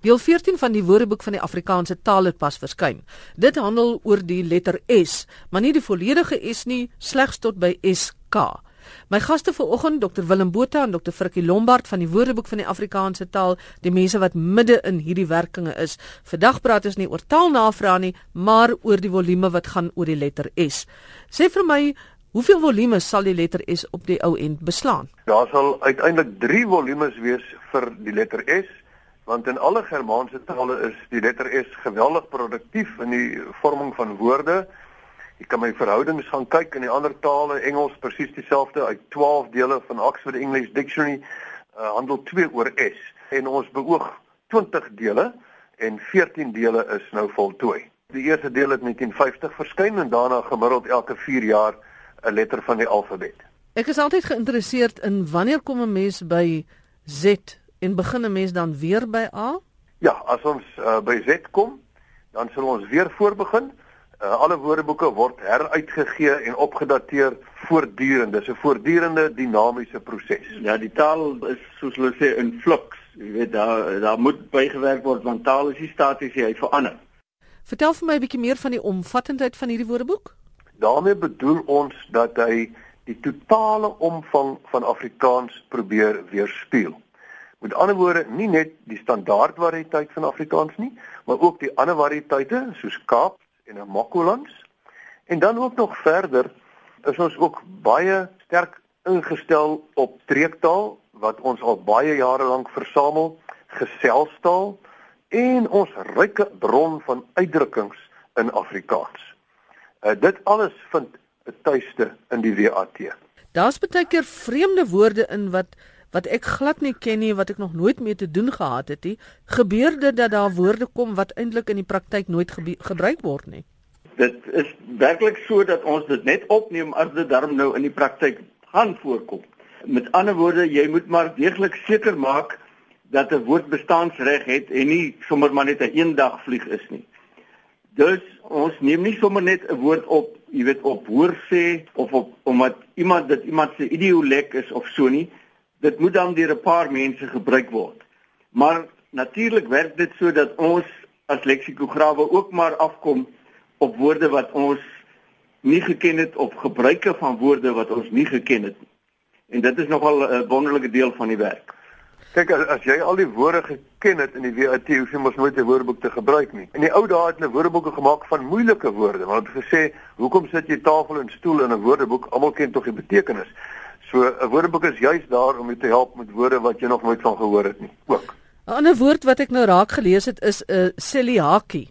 Deel 14 van die Woordeboek van die Afrikaanse taal het pas verskyn. Dit handel oor die letter S, maar nie die volledige S nie, slegs tot by SK. My gaste vanoggend, Dr Willem Botha en Dr Frikkie Lombard van die Woordeboek van die Afrikaanse taal, die mense wat midde in hierdie werkinge is. Vandag praat ons nie oor taalnavraag nie, maar oor die volume wat gaan oor die letter S. Sê vir my, hoeveel volume sal die letter S op die ou end beslaan? Daar sal uiteindelik 3 volumes wees vir die letter S want in alle Germaanse tale is die letter S geweldig produktief in die vorming van woorde. Jy kan my verhoudings gaan kyk in die ander tale, Engels presies dieselfde uit 12 dele van Oxford English Dictionary uh, handel 2 oor S en ons beoog 20 dele en 14 dele is nou voltooi. Die eerste deel het in 1950 verskyn en daarna gemiddeld elke 4 jaar 'n letter van die alfabet. Ek is altyd geïnteresseerd in wanneer kom 'n mens by Z en begin 'n mens dan weer by A? Ja, as ons uh, by Z kom, dan sal ons weer voorbegin. Uh, alle woordeboeke word heruitgegee en opgedateer voortdurend. Dis 'n voortdurende dinamiese proses. Ja, die taal is soos hulle sê in flux. Jy weet daar daar moet bygewerk word want taal is nie staties nie, hy verander. Vertel vir my 'n bietjie meer van die omvattendheid van hierdie woordeboek. daarmee bedoel ons dat hy die totale omvang van Afrikaans probeer weerspieël. Met ander woorde, nie net die standaard variëteit van Afrikaans nie, maar ook die ander variëteite soos Kaap en Makolands. En dan ook nog verder is ons ook baie sterk ingestel op streektaal wat ons al baie jare lank versamel, geselstaal en ons ryke bron van uitdrukkings in Afrikaans. Uh, dit alles vind 'n tuiste in die WAT. Daar's baie keer vreemde woorde in wat wat ek glad nie ken nie wat ek nog nooit mee te doen gehad het nie, gebeur dit dat daar woorde kom wat eintlik in die praktyk nooit gebruik word nie. Dit is werklik so dat ons dit net opneem as dit darm nou in die praktyk gaan voorkom. Met ander woorde, jy moet maar deeglik seker maak dat 'n woord bestaansreg het en nie sommer maar net 'n eendag vlieg is nie. Dus ons neem nie sommer net 'n woord op, jy weet op hoor sê of op omdat iemand dit iemand se idiolek is of so nie dit moet dan deur 'n paar mense gebruik word. Maar natuurlik werk dit so dat ons as leksikograwe ook maar afkom op woorde wat ons nie geken het of gebruike van woorde wat ons nie geken het nie. En dit is nogal 'n wonderlike deel van die werk. Kyk as, jy al die woorde geken het in die WAT, hoef jy mos nooit 'n woordeboek te gebruik nie. In die ou dae het hulle woordeboeke gemaak van moeilike woorde, want hulle het gesê, "Hoekom sit jy tafel en stoel in 'n woordeboek? Almal ken tog die betekenis." So 'n woordeboek is juis daar om jou te help met woorde wat jy nog nooit van gehoor het nie. Ook. 'n Ander woord wat ek nou raak gelees het is 'n uh, celiakie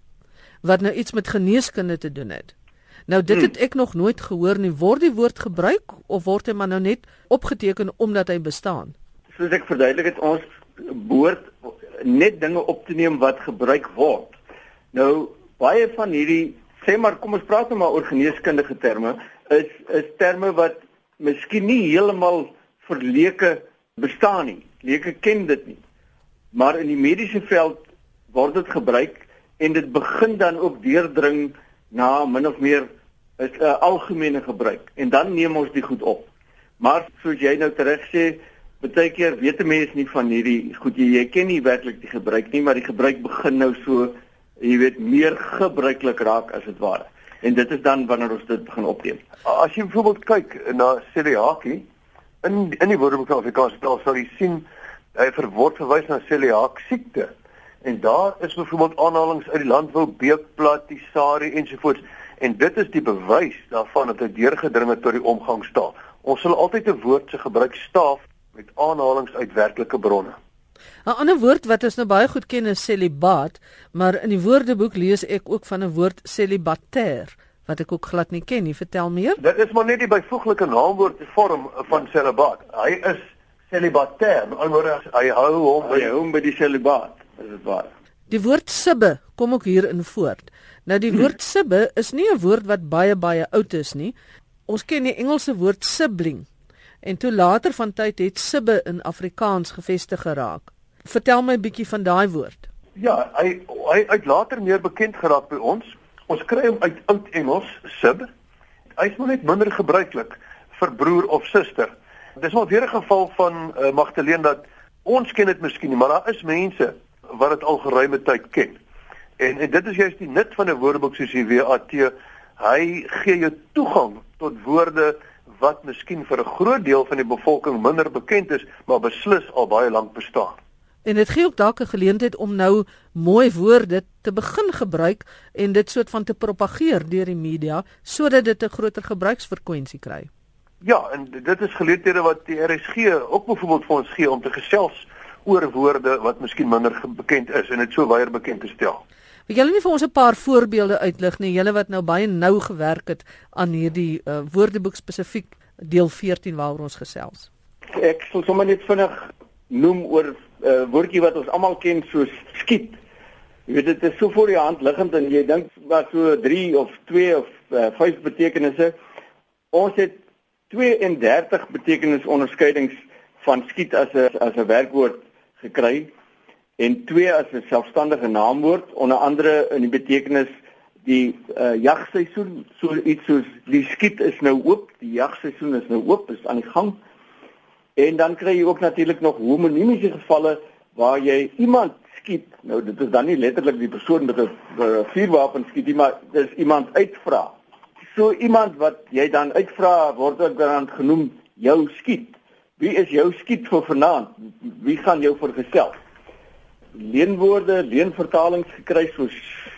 wat nou iets met geneeskunde te doen het. Nou dit het hmm. ek nog nooit gehoor nie. Word die woord gebruik of word hy maar nou net opgeteken omdat hy bestaan? Soos ek verduidelik het ons behoort net dinge op te neem wat gebruik word. Nou baie van hierdie sê maar kom ons praat nou maar oor geneeskundige terme is is terme wat miskien nie heeltemal verleke bestaan nie. Leke ken dit nie. Maar in die mediese veld word dit gebruik en dit begin dan ook deurdring na min of meer 'n uh, algemene gebruik en dan neem ons dit goed op. Maar soos jy nou tereg sê, baie keer weet 'n mens nie van hierdie goed jy, jy ken nie werklik die gebruik nie, maar die gebruik begin nou so jy weet meer gebruiklik raak as dit ware en dit is dan wanneer ons dit begin opneem. As jy byvoorbeeld kyk na celiakie in in die woordeboek van Afrikaans taal sal jy sien hy verword verwys na celiak siekte. En daar is byvoorbeeld aanhalinge uit die landbou beekplat, die sari ensovoorts en dit is die bewys daarvan dat dit deurgedring het tot die omgangstaal. Ons sal altyd 'n woord se gebruik staaf met aanhalinge uit werklike bronne. 'n Ander woord wat ons nou baie goed ken is celibaat, maar in die Woordeboek lees ek ook van 'n woord celibater wat ek ook glad nie ken nie. Vertel meer. Dit is maar net die byvoeglike naamwoord vorm van celibaat. Hy is celibater, alhoewel hy hou hom by hom by die celibaat, is dit waar. Die woord sibbe kom ook hier in voort. Nou die woord sibbe is nie 'n woord wat baie baie oud is nie. Ons ken die Engelse woord sibling en toe later van tyd het sibbe in Afrikaans gevestig geraak. Vertel my 'n bietjie van daai woord. Ja, hy hy het later meer bekend geraak by ons. Ons kry hom uit oud Engels, sib. Hy's maar net minder gebruiklik vir broer of suster. Dis maar weer 'n geval van uh, Magdalene dat ons ken dit miskien nie, maar daar is mense wat dit al geruime tyd ken. En, en dit is juist die nut van 'n woordeboek soos die WAT. Hy gee jou toegang tot woorde wat miskien vir 'n groot deel van die bevolking minder bekend is, maar beslis al baie lank bestaan. En dit gee ook dalk 'n geleentheid om nou mooi woorde te begin gebruik en dit soort van te propageer deur die media sodat dit 'n groter gebruiksfrekwensie kry. Ja, en dit is geleenthede wat die RSG ook byvoorbeeld vir ons gee om te gesels oor woorde wat miskien minder bekend is en dit so baie bekend te stel. Wil julle nie vir ons 'n paar voorbeelde uitlig nie, julle wat nou baie nou gewerk het aan hierdie uh, woordeboek spesifiek deel 14 waaroor ons gesels? Ek sal sommer net vinnig noem oor 'n uh, eh, woordjie wat ons almal ken soos skiet. Jy weet dit is so voor die hand liggend en jy dink wat so 3 of 2 of uh, eh, 5 betekenisse. Ons het 32 betekenisonderskeidings van skiet as 'n as 'n werkwoord gekry en twee as 'n selfstandige naamwoord onder andere in die betekenis die uh, jagseisoen so iets soos die skiet is nou oop die jagseisoen is nou oop is aan die gang en dan kry jy ook natuurlik nog homonimiese gevalle waar jy iemand skiet nou dit is dan nie letterlik die persoon met 'n vuurwapen skiet nie maar dis iemand uitvra so iemand wat jy dan uitvra word ook dan genoem jou skiet. Wie is jou skiet vir vanaand? Wie gaan jou vergesel? Leenwoorde, leenvertalings gekry so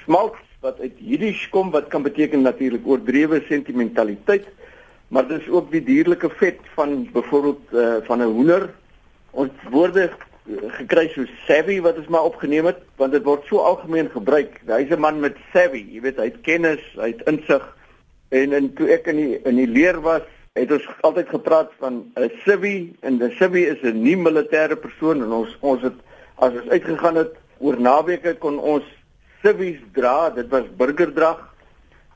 smalk wat uit Jiddisch kom wat kan beteken natuurlik oordrewe sentimentaliteit, maar dis ook die dierlike vet van byvoorbeeld uh, van 'n hoender. Ons woorde eh, gekry so savvy wat ons maar opgeneem het want dit word so algemeen gebruik. Hy's 'n man met savvy, jy weet, hy het kennis, hy het insig. En en toe ek in die in die leer was, het ons altyd gepraat van 'n civvy en 'n civvy is 'n nie militêre persoon en ons ons het as ons uitgegaan het oor naweke kon ons civvies dra, dit was burgerdrag.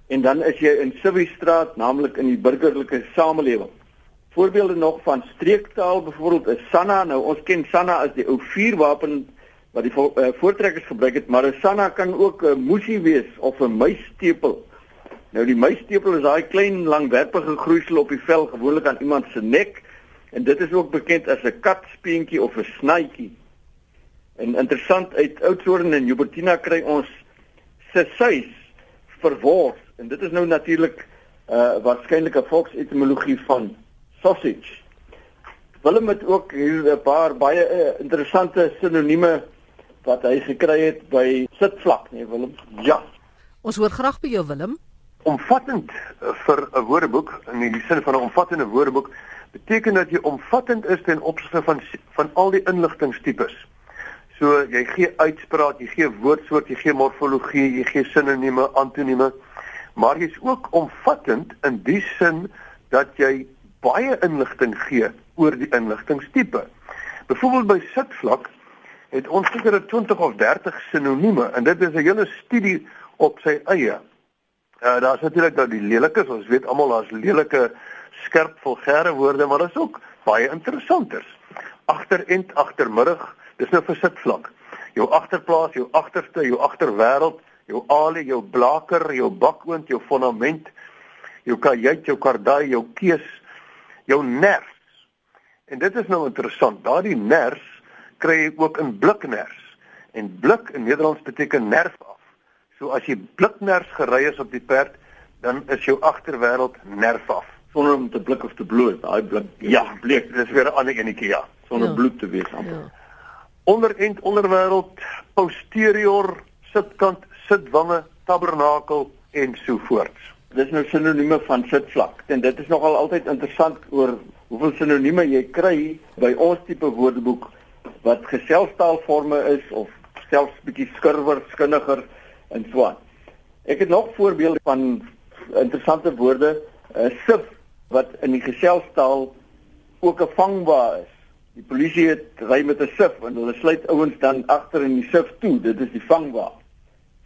En dan is jy in civvy straat, naamlik in die burgerlike samelewing. Voorbeelde nog van streektaal, byvoorbeeld is Sanna, nou ons ken Sanna as die ou vuurwapen wat die vo, uh, voortrekkers gebruik het, maar 'n Sanna kan ook 'n musie wees of 'n muistepel. Nou die muistepel is daai klein langwerpige groeisel op die vel gewoonlik aan iemand se nek en dit is ook bekend as 'n katspeentjie of 'n snytjie. En interessant uit Oudtshoorn en Joubertina kry ons sesuis verwors en dit is nou natuurlik 'n uh, waarskynlike volksetimologie van sausage. Willem het ook hier 'n paar baie uh, interessante sinonieme wat hy gekry het by sitvlak, nee Willem. Ja. Ons hoor graag by jou Willem omvattend eh, vir 'n woordeboek in die sin van 'n omvattende woordeboek beteken dat jy omvattend is ten opsigte van van al die inligtingstipes. So jy gee uitspraak, jy gee woordsoort, jy gee morfologie, jy gee sinonieme, antonieme, maar jy's ook omvattend in die sin dat jy baie inligting gee oor die inligtingstipe. Byvoorbeeld by sitvlak het ons seker 20 of 30 sinonieme en dit is 'n hele studie op sy eie. Ja, daar's natuurlik nou die lelikes. Ons weet almal daar's lelike skerp vulgêre woorde, maar daar's ook baie interessanters. Agterend, agtermiddag, dis nou vir sitvlak. Jou agterplaas, jou agterste, jou agterwêreld, jou alie, jou blaker, jou bakoond, jou fondament, jou kajuit, jou kardai, jou keus, jou ners. En dit is nou interessant. Daardie ners kry jy ook in blikners. En blik in Nederlands beteken nerf af. So as jy blikners gery is op die perd, dan is jou agterwêreld nerf af sonder om te blik of te bloot. Daai blik ja, bleek, dis weer 'n ander enetjie ja, sonder ja. bloed te wees amper. Ja. Onderend onderwêreld, posterior, sitkant, sitwange, tabernakel en so voort. Dis nou sinonieme van sitvlak. En dit is nogal altyd interessant oor hoeveel sinonieme jy kry by ons tipe woordeboek wat geselstaalforme is of selfs bietjie skurwer, skinniger en so aan. Ek het nog voorbeelde van interessante woorde, uh, sif wat in die geselstaal ook 'n vangbaar is. Die polisie het ry met 'n sif en hulle sluit ouens dan agter in die sif toe. Dit is die vangbaar.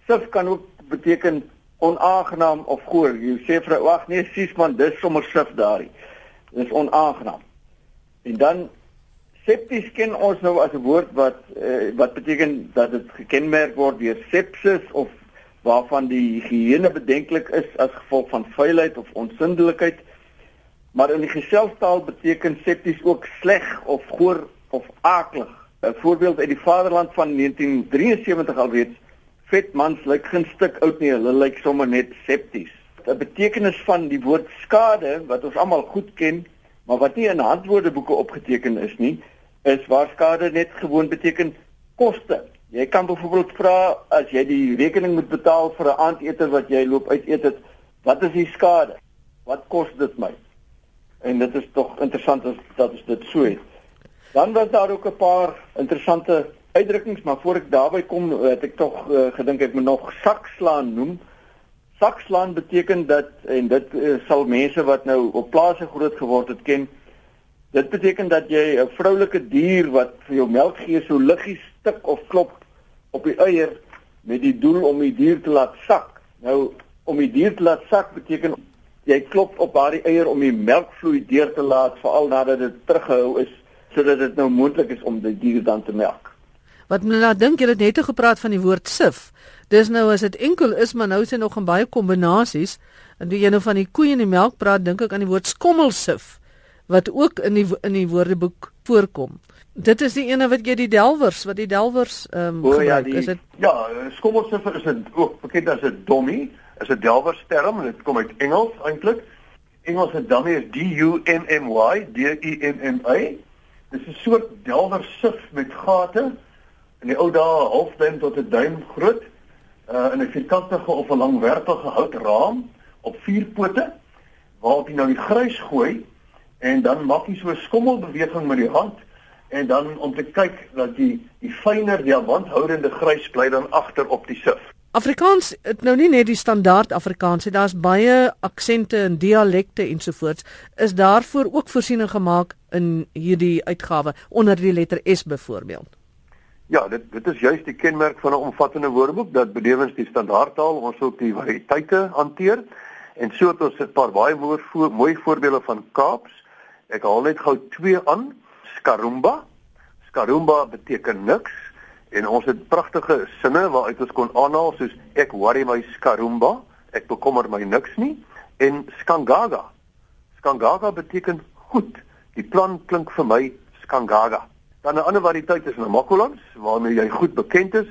Sif kan ook beteken onaangenaam of goor. Jy sê vir wag nee, sies man, dis sommer sif daarin. Dis onaangenaam. En dan septies ken ons nou as 'n woord wat uh, wat beteken dat dit gekenmerk word deur sepsis of waarvan die higiëne bedenklik is as gevolg van vuilheid of onsindelikheid. Maar in die geselstaal beteken septies ook sleg of goor of aaklig. 'n voorbeeld uit die vaderland van 1973 alreeds vet mans lyk geen stuk oud nie, hulle lyk sommer net septies. 'n Betekenis van die woord skade wat ons almal goed ken, maar wat nie in handwoordeboeke opgeteken is nie, is waar skade net gewoon beteken koste. Jy kan byvoorbeeld vra as jy die rekening moet betaal vir 'n aandete wat jy loop uit eet het, wat is die skade? Wat kos dit my? En dit is tog interessant as dat ons dit so het. Dan was daar ook 'n paar interessante uitdrukkings, maar voor ek daarby kom, het ek tog uh, gedink ek moet nog sakslaan noem. Sakslaan beteken dat en dit uh, sal mense wat nou op plase groot geword het ken. Dit beteken dat jy 'n vroulike dier wat vir jou melk gee so liggies stik of klop op die eier met die doel om die dier te laat sak. Nou om die dier te laat sak beteken jy klop op haar eier om die melkvloei deur te laat veral nadat dit teruggehou is sodat dit nou moontlik is om die dier dan te melk. Wat my nou dink jy het net gepraat van die woord sif. Dis nou as dit enkel is maar nou is dit nog in baie kombinasies. En toe jy nou van die koeie en die melk praat, dink ek aan die woord skommelsif wat ook in die in die woordeboek voorkom. Dit is die ene wat jy die delwers, wat die delwers ehm um, gebruik, ja, die, is dit Ja, skommelsif is 'n ook bekend as 'n dommy, is 'n delwers term dit kom uit Engels eintlik. Engelse dummy is D U M M Y, D U M M Y. Dit is 'n soort delwersif met gate in die ou dae halfduim tot 'n duim groot uh in 'n vierkantige of 'n langwerpige houtraam op vier pote waarop jy nou die grys gooi en dan maak jy so 'n skommelbeweging met die hand en dan om te kyk dat die die fynere diamanthoudende grys bly dan agter op die sif. Afrikaans het nou nie net die standaard Afrikaans nie, daar's baie aksente en dialekte ensovoorts. Is daarvoor ook voorsiening gemaak in hierdie uitgawe onder die letter S byvoorbeeld? Ja, dit dit is juist die kenmerk van 'n omvattende woordeboek dat benewens die standaardtaal ons ook die variëteite hanteer. En so het ons 'n paar baie mooi voor, mooi voorbeelde van Kaaps. Ek haal net gou twee aan. Skarumba. Skarumba beteken niks en ons het pragtige sinne waaruit ons kon aanhaal soos ek worry my Skarumba, ek bekommer my niks nie en Skangaga. Skangaga beteken goed. Die plan klink vir my Skangaga. Dan 'n ander variëteit is Namakolans waarmee jy goed bekend is.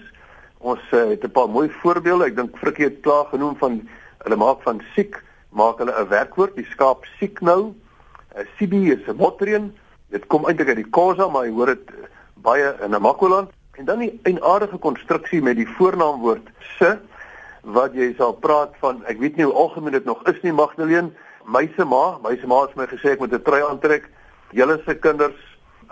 Ons uh, het 'n paar mooi voorbeelde. Ek dink Frikkie het klaar genoem van hulle maak van siek maak hulle 'n werkwoord, die skaap siek nou. uh, Sibi is 'n motreen. Dit kom eintlik uit die Khoza, maar jy hoor dit baie in Namakoland. En dan die eienaardige konstruksie met die voornaamwoord se wat jy sal praat van ek weet nie hoe algemeen dit nog is nie Magdalene my se ma. My se ma het my gesê ek moet 'n trui aantrek. Julle se kinders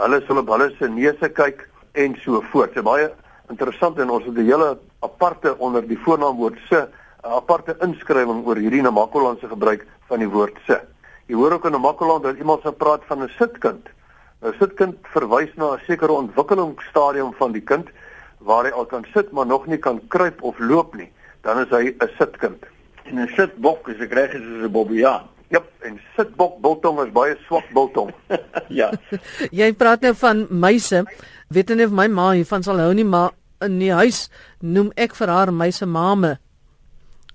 hulle sal op hulle se neuse kyk en so voort. Dit is baie interessant en ons het 'n hele aparte onder die voornaamwoord se 'n aparte inskrywing oor hierdie Namakolandse gebruik van die woord se. Jy hoor ook in Namakoland dat iemand se praat van 'n sitkind Nou sitkind verwys na 'n sekere ontwikkelingsstadium van die kind waar hy al kan sit maar nog nie kan kruip of loop nie. Dan is hy 'n sitkind. En 'n sitbok is ek reg is 'n bobbejaan. Ja, en sitbok biltong is baie swak biltong. ja. Jy praat nou van meise. Weet nie of my ma hiervan sal hou nie, maar in die huis noem ek vir haar meise mame.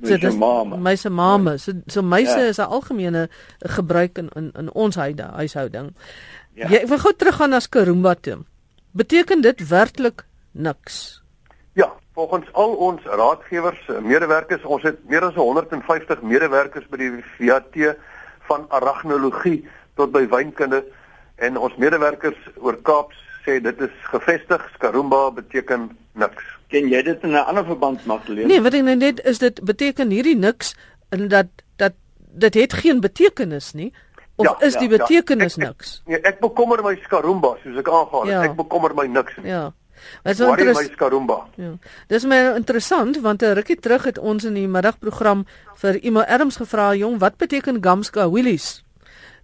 So dis mame. Meise mame. So so meise ja. is 'n algemene gebruik in in in ons huishouding. Ja. Jy wil gou teruggaan na Skarumba toe. Beteken dit werklik niks? Ja, volgens al ons raadgewers, medewerkers, ons het meer as 150 medewerkers by die VAT van aragnologie tot by wynkunde en ons medewerkers oor Kaaps sê dit is gevestig Skarumba beteken niks. Ken jy dit in 'n ander verband Magdalene? Nee, wat ek nou net is dit beteken hierdie niks en dat dat dit het geen betekenis nie. Of ja, is die ja, betekenis ja. ek, niks? Ek, nee, ek bekommer my skarumba soos ek aangaan. Ja. Ek bekommer my niks nie. Ja. Wat so interessant. Ja. Dis my interessant want 'n rukkie terug het ons in die middagprogram vir Imo Erms gevra, jong, wat beteken Gamska Willies?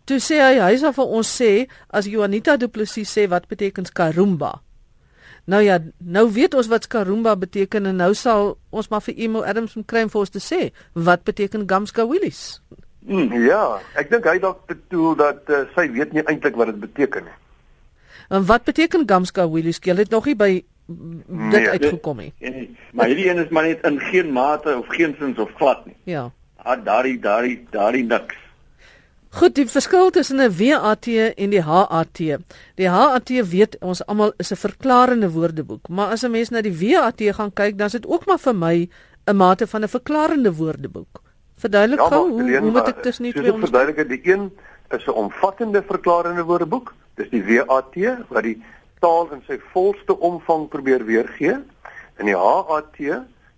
Toe sê hy hy sal vir ons sê as Juanita Du Plessis sê wat beteken skarumba. Nou ja, nou weet ons wat skarumba beteken en nou sal ons maar vir Imo Erms moet kry om vir ons te sê wat beteken Gamska Willies. Mm, ja, ek dink hy dalk bedoel dat uh, sy weet nie eintlik wat dit beteken nie. En wat beteken Gamska Willies? Jy het nog nie by dit nee, uitgekom nie. Nee, nee, maar hierdie een is maar net in geen mate of geensins of glad nie. Ja. Ah, daardie daardie daardie niks. Goed, die verskil tussen 'n WAT en die HAT. Die HAT weet ons almal is 'n verklarende woordeboek, maar as 'n mens na die WAT gaan kyk, dan is dit ook maar vir my 'n mate van 'n verklarende woordeboek. Verduidelik Ja, gou hoe hoe moet ek tussen die twee onderskei? verduidelik, die een is 'n omvattende verklarende woordeboek, dis die WAT wat die taal in sy volste omvang probeer weergee. En die HAT,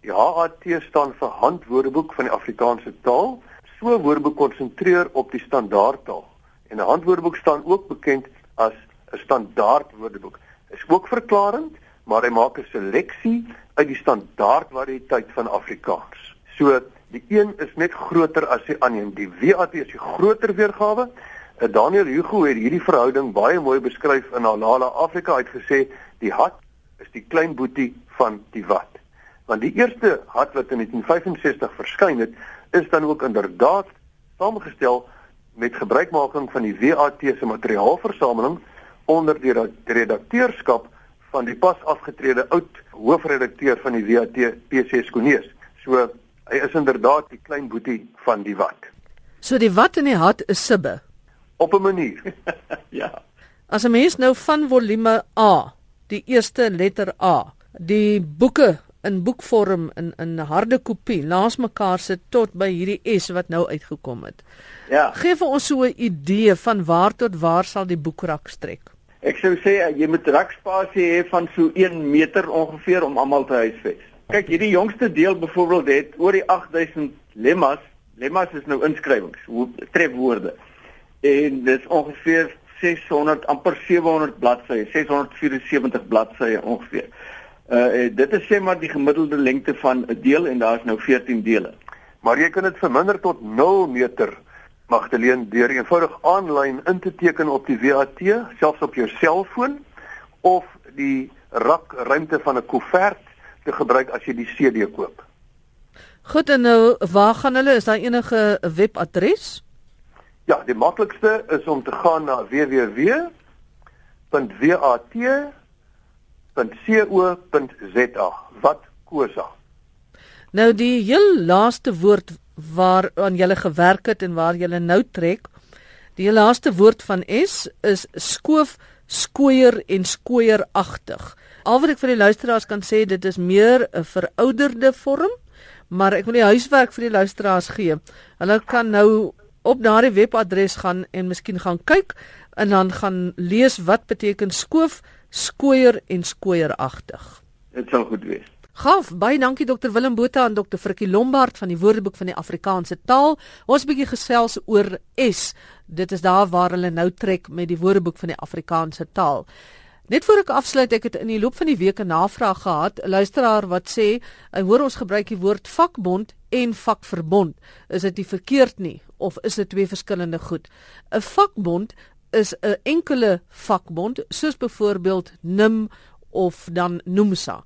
die HAT staan vir Handwoordeboek van die Afrikaanse taal. So 'n woordeboek konsentreer op die standaardtaal. En 'n handwoordeboek staan ook bekend as 'n standaard woordeboek. Is ook verklarend, maar hy maak 'n seleksie uit die standaardvariëteit van Afrikaans. So die een is net groter as die ander. Die WAT is die groter weergawe. Uh, Daniel Hugo het hierdie verhouding baie mooi beskryf in Halala Afrika. Hy het gesê die hat is die klein boetie van die wat. Want die eerste hat wat in 1965 verskyn het, is dan ook inderdaad saamgestel met gebruikmaking van die WAT se materiaalversameling onder die redakteurskap van die pas afgetrede oud hoofredakteur van die WAT PC Skonees. So hy is inderdaad die klein boetie van die wat. So die wat en die hat is sibbe. Op 'n manier. ja. As 'n mens nou van volume A, die eerste letter A, die boeke in boekvorm in in harde kopie langs mekaar sit tot by hierdie S wat nou uitgekom het. Ja. Gee vir ons so 'n idee van waar tot waar sal die boekrak strek. Ek sou sê eh, jy moet rakspasie hê van so 1 meter ongeveer om almal te huisves. Kyk, hierdie jongste deel byvoorbeeld het oor die 8000 lemmas. Lemmas is nou inskrywings, trefwoorde. En dis ongeveer 600 amper 700 bladsye, 674 bladsye ongeveer. Uh dit is sê maar die gemiddelde lengte van 'n deel en daar's nou 14 dele. Maar jy kan dit verminder tot 0 meter Magdalene deur eenvoudig aanlyn in te teken op die WAT, selfs op jou selfoon of die rak ruimte van 'n koevert te gebruik as jy die CD koop. Goed en nou waar gaan hulle? Is daar enige webadres? Ja, die maklikste is om te gaan na www.wat.co.za. Wat kosa. Nou die heel laaste woord waaraan jy gewerk het en waar jy nou trek, die heel laaste woord van S is skoof, skooier en skooieragtig. Al wat ek vir die luisteraars kan sê, dit is meer 'n verouderde vorm, maar ek wil die huiswerk vir die luisteraars gee. Hulle kan nou op daardie webadres gaan en miskien gaan kyk en dan gaan lees wat beteken skoof, skooier en skooieragtig. Dit sal goed wees. Gaaf, baie dankie dokter Willem Botha en dokter Frikkie Lombard van die Woordeboek van die Afrikaanse taal. Ons bietjie gesels oor S. Dit is daar waar hulle nou trek met die Woordeboek van die Afrikaanse taal. Net voor ek afsluit, ek het in die loop van die week 'n navraag gehad, 'n luisteraar wat sê, hy hoor ons gebruik die woord vakbond en vakverbond. Is dit nie verkeerd nie of is dit twee verskillende goed? 'n Vakbond is 'n enkele vakbond, soos byvoorbeeld NIM of dan NUMSA.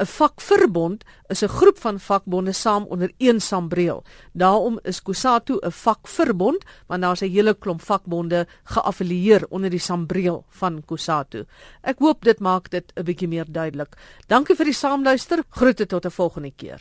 'n Vakverbond is 'n groep van vakbonde saam onder een sambreel. Daarom is Kusatu 'n vakverbond, want daar's 'n hele klomp vakbonde geaffilieer onder die sambreel van Kusatu. Ek hoop dit maak dit 'n bietjie meer duidelik. Dankie vir die saamluister. Groete tot 'n volgende keer.